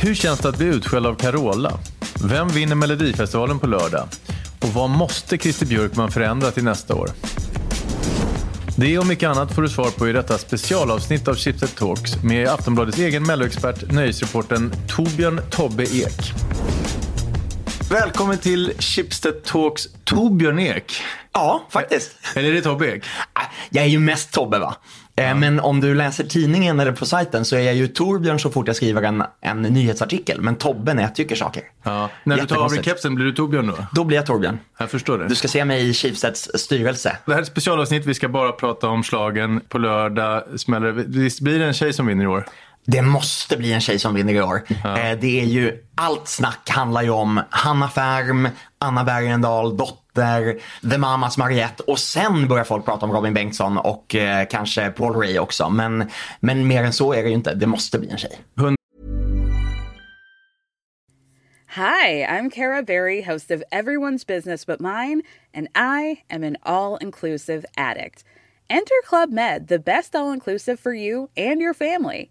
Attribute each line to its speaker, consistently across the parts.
Speaker 1: Hur känns det att bli utskälld av Carola? Vem vinner Melodifestivalen på lördag? Och vad måste Christer Björkman förändra till nästa år? Det och mycket annat får du svar på i detta specialavsnitt av Chipset Talks med Aftonbladets egen melloexpert, nöjesreporten Torbjörn Tobbe Ek. Välkommen till Chipset Talks Torbjörn Ek.
Speaker 2: Ja, faktiskt.
Speaker 1: Eller är det Tobbe Ek?
Speaker 2: Äh, Jag är ju mest Tobbe va. Eh, Men om du läser tidningen eller på sajten så är jag ju Torbjörn så fort jag skriver en, en nyhetsartikel. Men Tobbe när jag tycker saker.
Speaker 1: Ja. När du tar av dig kepsen, blir du Torbjörn då?
Speaker 2: Då blir jag Torbjörn.
Speaker 1: Jag förstår det.
Speaker 2: Du ska se mig i Schibsteds styrelse.
Speaker 1: Det här är ett specialavsnitt. Vi ska bara prata om slagen På lördag smäller det. Visst blir det en tjej som vinner i år?
Speaker 2: Det måste bli en tjej som vinner i år. Eh, Det är ju, allt snack handlar ju om Hanna Färm, Anna Bergendahl, Dotter, The Mamas Mariette och sen börjar folk prata om Robin Bengtsson och eh, kanske Paul Ray också. Men, men mer än så är det ju inte. Det måste bli en tjej.
Speaker 3: Hi, I'm Kara Berry, host of Everyone's Business But Mine, and I am an all inclusive addict. Enter Club Med, the best all inclusive for you and your family.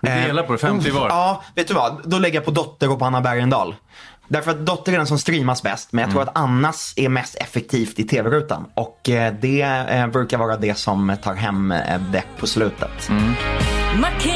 Speaker 1: Vi
Speaker 2: Eh,
Speaker 1: delar på det, 50 var.
Speaker 2: Ja, vet du vad? Då lägger jag på Dotter och på Anna Bergendahl. Därför att Dotter är den som streamas bäst, men jag tror att Annas är mest effektivt i tv-rutan. Och eh, det eh, brukar vara det som tar hem eh, det på slutet.
Speaker 4: My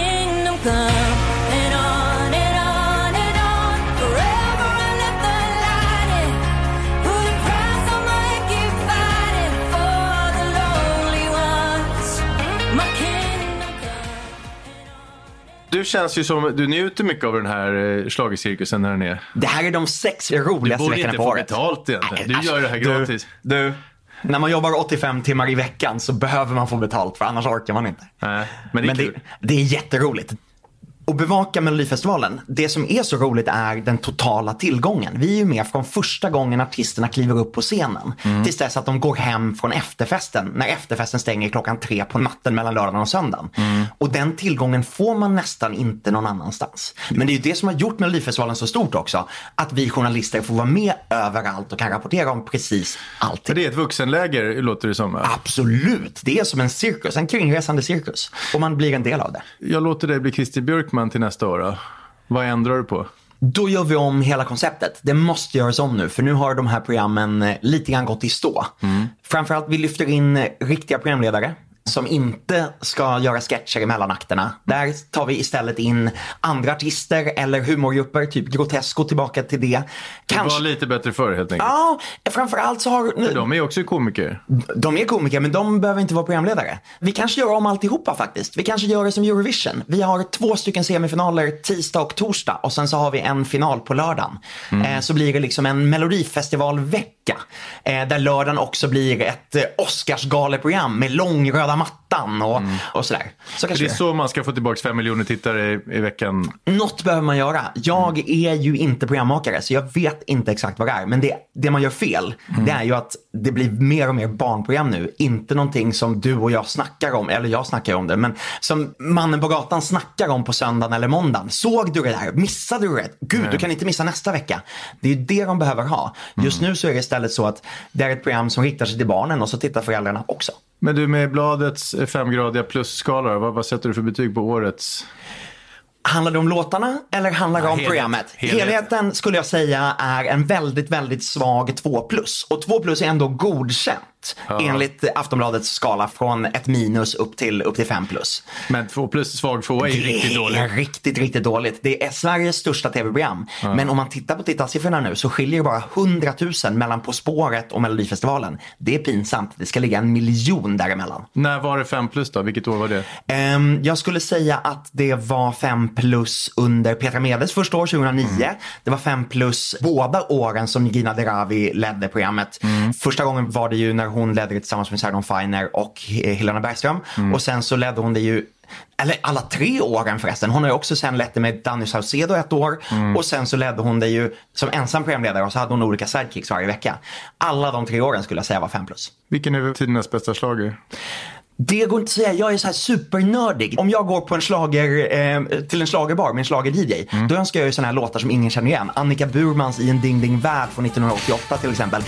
Speaker 1: Du känns ju som, du njuter mycket av den här eh, schlagercirkusen när den är.
Speaker 2: Det här är de sex
Speaker 1: Du
Speaker 2: roligaste
Speaker 1: borde
Speaker 2: veckorna
Speaker 1: inte
Speaker 2: på
Speaker 1: få
Speaker 2: året.
Speaker 1: betalt egentligen. Du gör det här
Speaker 2: alltså,
Speaker 1: gratis.
Speaker 2: Du, du, när man jobbar 85 timmar i veckan så behöver man få betalt för annars orkar man inte.
Speaker 1: Nej, men det är
Speaker 2: Men det, det är jätteroligt. Och bevaka Melodifestivalen, det som är så roligt är den totala tillgången. Vi är ju med från första gången artisterna kliver upp på scenen
Speaker 1: Mm.
Speaker 2: tills dess att de går hem från efterfesten. När efterfesten stänger klockan tre på natten mellan lördagen och söndagen.
Speaker 1: Mm.
Speaker 2: Och den tillgången får man nästan inte någon annanstans. Men det är ju det som har gjort Melodifestivalen så stort också. Att vi journalister får vara med överallt och kan rapportera om precis allting.
Speaker 1: För det är ett vuxenläger, låter det som.
Speaker 2: Absolut, det är som en cirkus, en kringresande cirkus. Och man blir en del av det.
Speaker 1: Jag låter dig bli Christer Björkman till nästa år då. Vad ändrar du på?
Speaker 2: Då gör vi om hela konceptet. Det måste göras om nu för nu har de här programmen eh, lite grann gått i stå. Framförallt vi lyfter in eh, riktiga programledare som inte ska göra sketcher i mellanakterna. Där tar vi istället in andra artister eller humorgrupper, typ Grotesco tillbaka till det.
Speaker 1: Det var
Speaker 2: Kanske...
Speaker 1: lite bättre förr helt enkelt.
Speaker 2: Ja, framförallt så har...
Speaker 1: För de är också komiker.
Speaker 2: De är komiker men de behöver inte vara programledare. Vi kanske gör om alltihopa faktiskt. Vi kanske gör det som Eurovision. Vi har två stycken semifinaler tisdag och torsdag och sen så har vi en final på lördagen. Eh, så blir det liksom en melodifestivalvecka. Eh, där lördagen också blir ett eh, Oscarsgaleprogram med lång röda mattan och, och sådär. Så
Speaker 1: det är så man ska få tillbaka fem miljoner tittare i, i veckan.
Speaker 2: Något behöver man göra. Jag är ju inte programmakare så jag vet inte exakt vad det är. Men det, det man gör fel, det är ju att det blir mer och mer barnprogram nu. Inte någonting som du och jag snackar om, eller jag snackar om det, men som mannen på gatan snackar om på söndagen eller måndagen. Såg du det här? Missade du det? Gud, du kan inte missa nästa vecka. Det är ju det de behöver ha. Just nu så är det istället så att det är ett program som riktar sig till barnen och så tittar föräldrarna också.
Speaker 1: Men du med bladets femgradiga plusskala, vad, vad sätter du för betyg på årets?
Speaker 2: Handlar det om låtarna eller handlar det om
Speaker 1: helhet.
Speaker 2: programmet?
Speaker 1: Helhet.
Speaker 2: Helheten skulle jag säga är en väldigt, väldigt svag 2 plus. Och 2 plus är ändå godkänt enligt Aftonbladets skala från ett minus upp till, upp till 5 plus.
Speaker 1: Men två plus svag två är ju riktigt
Speaker 2: det
Speaker 1: dåligt.
Speaker 2: är riktigt, riktigt dåligt. Det är Sveriges största tv-program. Men om man tittar på tittarsiffrorna nu så skiljer det bara 100 000 mellan På spåret och Melodifestivalen. Det är pinsamt. Det ska ligga en miljon däremellan.
Speaker 1: När var det fem plus då? Vilket år var det?
Speaker 2: Ehm, jag skulle säga att det var 5 plus under Petra Medes första år, 2009. Det var 5 plus båda åren som Gina Dirawi ledde programmet. Första gången var det ju när hon ledde det tillsammans med Sarah Finer och Helena Bergström.
Speaker 1: Mm.
Speaker 2: Och sen så ledde hon det ju eller alla tre åren förresten. Hon har ju också sen lett det med Danny Saucedo ett år
Speaker 1: Mm.
Speaker 2: och sen så ledde hon det ju som ensam programledare och så hade hon olika sidekicks varje vecka. Alla de tre åren skulle jag säga var fem plus.
Speaker 1: Vilken är tidernas bästa schlager?
Speaker 2: Det går inte att säga. Jag är så här supernördig. Om jag går på en slager, eh, till en slagerbar med en slager-DJ,
Speaker 1: Mm.
Speaker 2: då önskar jag ju sådana här låtar som ingen känner igen. Annika Burmans I en ding ding värld från 1988 till exempel.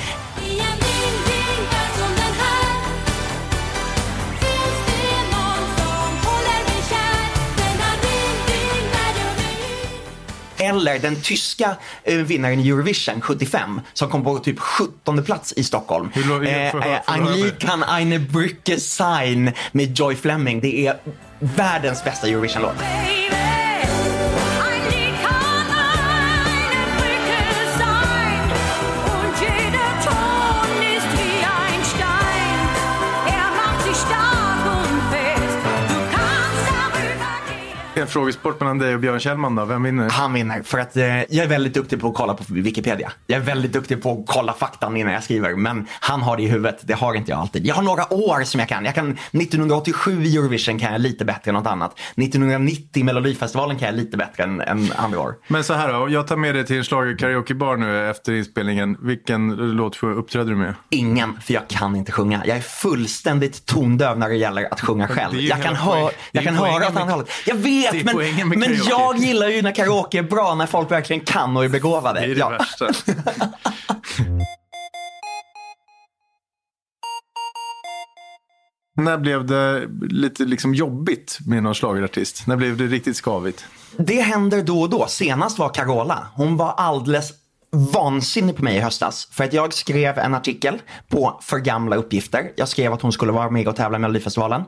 Speaker 2: Eller den tyska eh, vinnaren i Eurovision 75 som kom på typ 17 plats i Stockholm.
Speaker 1: Hur
Speaker 2: Eh, eh, Anglikan eine Brücke sein med Joy Fleming. Det är världens bästa Eurovision-låt.
Speaker 1: En frågesport mellan dig och Björn Kjellman då, vem vinner?
Speaker 2: Han vinner för att eh, jag är väldigt duktig på att kolla på Wikipedia. Jag är väldigt duktig på att kolla faktan innan jag skriver. Men han har det i huvudet. Det har inte jag alltid. Jag har några år som jag kan. Jag kan 1987 i Eurovision kan jag lite bättre än något annat. 1990 i Melodifestivalen kan jag lite bättre än, än andra år.
Speaker 1: Men så här då, jag tar med dig till en schlager karaokebar nu efter inspelningen. Vilken låt uppträder du med?
Speaker 2: Ingen, för jag kan inte sjunga. Jag är fullständigt tondöv när det gäller att sjunga själv. Jag kan, hö- jag kan höra åt
Speaker 1: med-
Speaker 2: andra hållet. Jag
Speaker 1: det
Speaker 2: vet, men, men jag gillar ju när karaoke är bra, när folk verkligen kan och är begåvade.
Speaker 1: Det är det
Speaker 2: Ja.
Speaker 1: värsta. När blev det lite liksom jobbigt med någon schlagerartist? När blev det riktigt skavigt?
Speaker 2: Det händer då och då. Senast var Carola. Hon var alldeles vansinnig på mig i höstas. För att jag skrev en artikel på för gamla uppgifter. Jag skrev att hon skulle vara med och tävla i Melodifestivalen.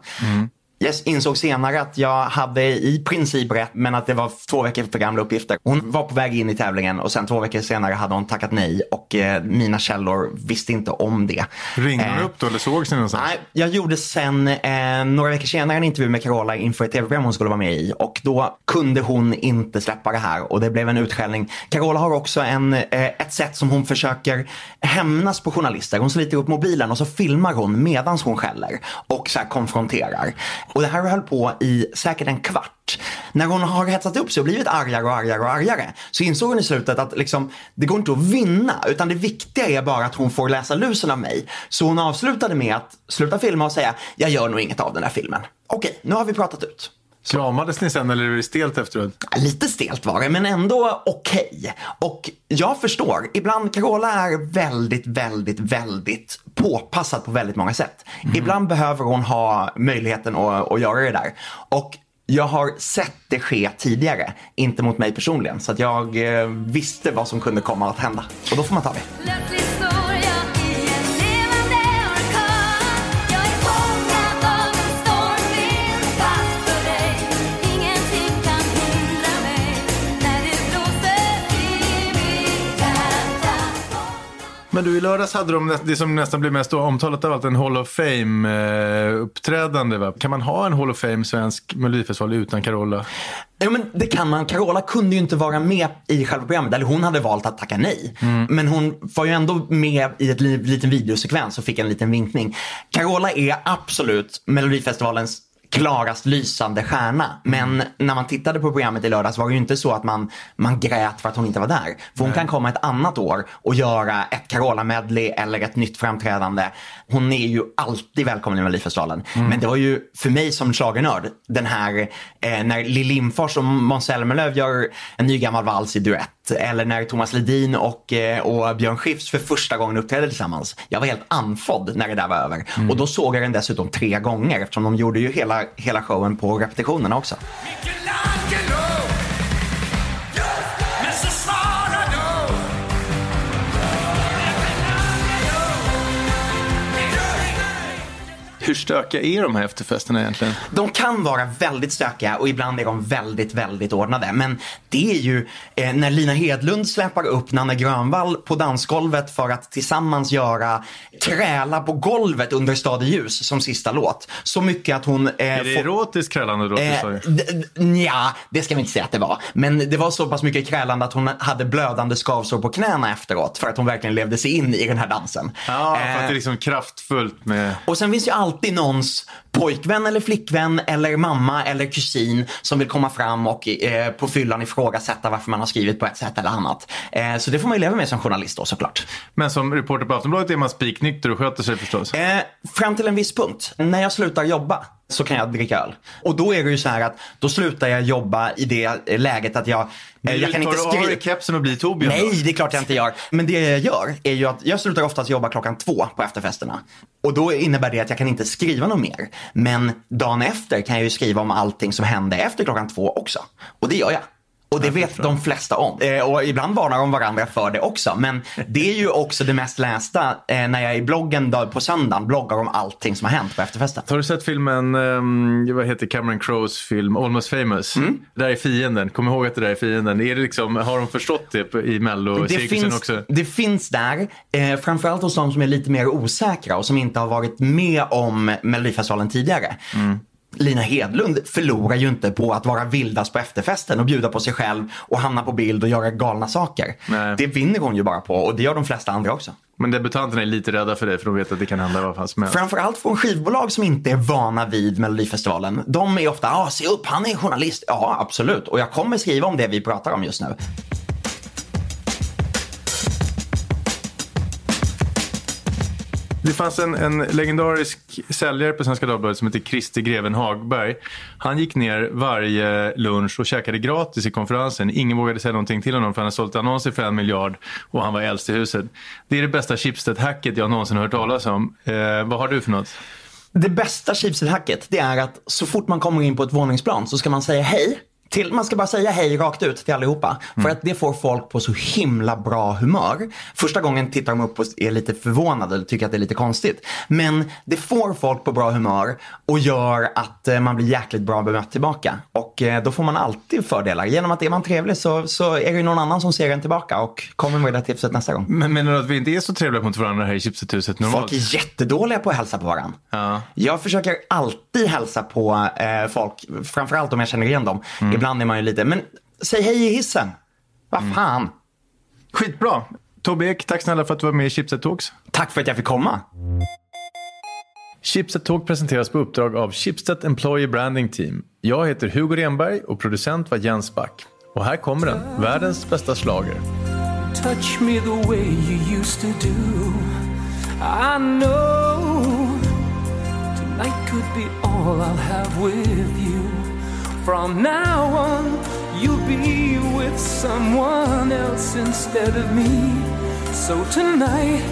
Speaker 2: Jag insåg senare att jag hade i princip rätt men att det var två veckor för gamla uppgifter. Hon var på väg in i tävlingen och sen två veckor senare hade hon tackat nej och eh, mina källor visste inte om det.
Speaker 1: Ringde
Speaker 2: Eh,
Speaker 1: hon upp då eller sågs ni någonstans?
Speaker 2: Nej, jag gjorde sen eh, några veckor senare en intervju med Carola inför ett tv-program hon skulle vara med i och då kunde hon inte släppa det här och det blev en utskällning. Carola har också en, eh, ett sätt som hon försöker hämnas på journalister. Hon sliter upp mobilen och så filmar hon medans hon skäller och så här konfronterar. Och det här höll på i säkert en kvart. När hon har hetsat upp sig och blivit argare och argare och argare så insåg hon i slutet att liksom, det går inte att vinna utan det viktiga är bara att hon får läsa lusen av mig. Så hon avslutade med att sluta filma och säga jag gör nog inget av den här filmen. Okej, nu har vi pratat ut.
Speaker 1: Kramades ni sen eller är det stelt efteråt?
Speaker 2: Lite stelt var det, men ändå okej. Och jag förstår, ibland Carola är väldigt, väldigt, väldigt påpassad på väldigt många sätt. Ibland behöver hon ha möjligheten att, att göra det där. Och jag har sett det ske tidigare, inte mot mig personligen. Så att jag eh, visste vad som kunde komma att hända. Och då får man ta det.
Speaker 1: Men du, i lördags hade de det som nästan blev mest omtalat av allt, en Hall of Fame-uppträdande. Va? Kan man ha en Hall of Fame svensk melodifestival utan Carola?
Speaker 2: Ja, men det kan man. Carola kunde ju inte vara med i själva programmet. Eller hon hade valt att tacka nej. Men hon var ju ändå med i ett li- liten videosekvens och fick en liten vinkning. Carola är absolut Melodifestivalens klarast lysande stjärna. Men när man tittade på programmet i lördags var det ju inte så att man, man grät för att hon inte var där. För hon kan komma ett annat år och göra ett Carola-medley eller ett nytt framträdande. Hon är ju alltid välkommen i Melodifestivalen. Men det var ju för mig som schlagernörd den här eh, när Lill Lindfors och Måns Zelmerlöw gör en ny gammal vals i duett. Eller när Thomas Ledin och, eh, och Björn Skifs för första gången uppträdde tillsammans. Jag var helt andfådd när det där var över. Och då såg jag den dessutom tre gånger eftersom de gjorde ju hela, hela showen på repetitionerna också.
Speaker 5: Michelangelo
Speaker 1: Hur stökiga är de här efterfesterna egentligen?
Speaker 2: De kan vara väldigt stökiga och ibland är de väldigt, väldigt ordnade. Men det är ju eh, när Lina Hedlund släpar upp Nanne Grönvall på dansgolvet för att tillsammans göra Kräla på golvet under Stad i ljus som sista låt. Så mycket att hon... Eh,
Speaker 1: Är det
Speaker 2: får-
Speaker 1: erotiskt krällande då?
Speaker 2: Eh, ja, det ska vi inte säga att det var. Men det var så pass mycket krälande att hon hade blödande skavsår på knäna efteråt för att hon verkligen levde sig in i den här dansen.
Speaker 1: Ja, för att det är
Speaker 2: Eh,
Speaker 1: liksom kraftfullt med...
Speaker 2: och sen finns ju alltid någons pojkvän eller flickvän eller mamma eller kusin som vill komma fram och eh, på fyllan ifrågasätta varför man har skrivit på ett sätt eller annat. Eh, så det får man ju leva med som journalist då såklart.
Speaker 1: Men som reporter på Aftonbladet är man spiknykter och sköter sig förstås.
Speaker 2: Eh, fram till en viss punkt. När jag slutar jobba så kan jag dricka öl. Och då är det ju så här att då slutar jag jobba i det läget att jag, eh, jag kan inte
Speaker 1: Tar du
Speaker 2: skriva.
Speaker 1: kepsen och blir Torbjörn?
Speaker 2: Nej, det är klart jag inte gör. Men det jag gör är ju att jag slutar oftast jobba klockan två på efterfesterna. Och då innebär det att jag kan inte skriva något mer. Men dagen efter kan jag ju skriva om allting som hände efter klockan två också. Och det gör jag. Och det vet de flesta om. Eh, och ibland varnar de varandra för det också. Men det är ju också det mest lästa eh, när jag i bloggen på söndagen bloggar om allting som har hänt på efterfesten.
Speaker 1: Har du sett filmen, um, vad heter Cameron Crowes film Almost famous?
Speaker 2: Mm.
Speaker 1: Det där är fienden, kom ihåg att det där är fienden. Är det liksom, har de förstått det i mello-cirkusen också?
Speaker 2: det finns där, eh, framförallt hos de som är lite mer osäkra och som inte har varit med om Melodifestivalen tidigare.
Speaker 1: Mm.
Speaker 2: Lina Hedlund förlorar ju inte på att vara vildast på efterfesten och bjuda på sig själv och hamna på bild och göra galna saker.
Speaker 1: Nej.
Speaker 2: Det vinner hon ju bara på och det gör de flesta andra också.
Speaker 1: Men debutanterna är lite rädda för dig för de vet att det kan hända vad fan som helst.
Speaker 2: Framförallt från skivbolag som inte är vana vid Melodifestivalen. De är ofta, ah, se upp, han är journalist. Ja, absolut. Och jag kommer skriva om det vi pratar om just nu.
Speaker 1: Det fanns en, en legendarisk säljare på Svenska Dagbladet som hette Christer Greven Hagberg. Han gick ner varje lunch och käkade gratis i konferensen. Ingen vågade säga någonting till honom för han hade sålt annonser för en miljard och han var äldst i huset. Det är det bästa Schibsted-hacket jag någonsin har hört talas om. Eh, vad har du för något?
Speaker 2: Det bästa Schibsted-hacket det är att så fort man kommer in på ett våningsplan så ska man säga hej. Till, man ska bara säga hej rakt ut till allihopa. För att det får folk på så himla bra humör. Första gången tittar de upp och är lite förvånade eller tycker att det är lite konstigt. Men det får folk på bra humör och gör att eh, man blir jäkligt bra bemött tillbaka. Och eh, då får man alltid fördelar. Genom att är man trevlig så, så är det någon annan som ser en tillbaka och kommer med det tipset nästa gång.
Speaker 1: Men menar du att vi inte är så trevliga mot varandra här i Chipset-huset normalt?
Speaker 2: Folk är jättedåliga på att hälsa på varandra.
Speaker 1: Ja.
Speaker 2: Jag försöker alltid hälsa på eh, folk, framförallt om jag känner igen dem. Ibland är man ju lite, men säg hej i hissen. Vad fan.
Speaker 1: Skitbra! Tobbe Ek, tack snälla för att du var med i Chipset Talks.
Speaker 2: Tack för att jag fick komma.
Speaker 1: Chipset Talk presenteras på uppdrag av Chipset Employee Branding Team. Jag heter Hugo Renberg och producent var Jens Back. Och här kommer den, världens bästa slager.
Speaker 6: touch me the way you used to do. I know tonight could be all I'll have with you. From now on, you'll be with someone else instead of me. So tonight,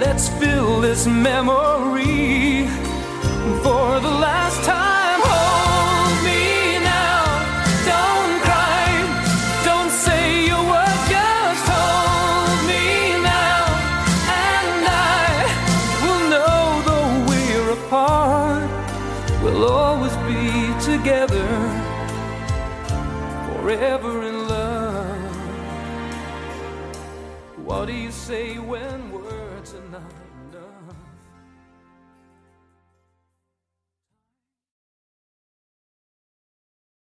Speaker 6: let's fill this memory for the last time. Forever in love. What do you say when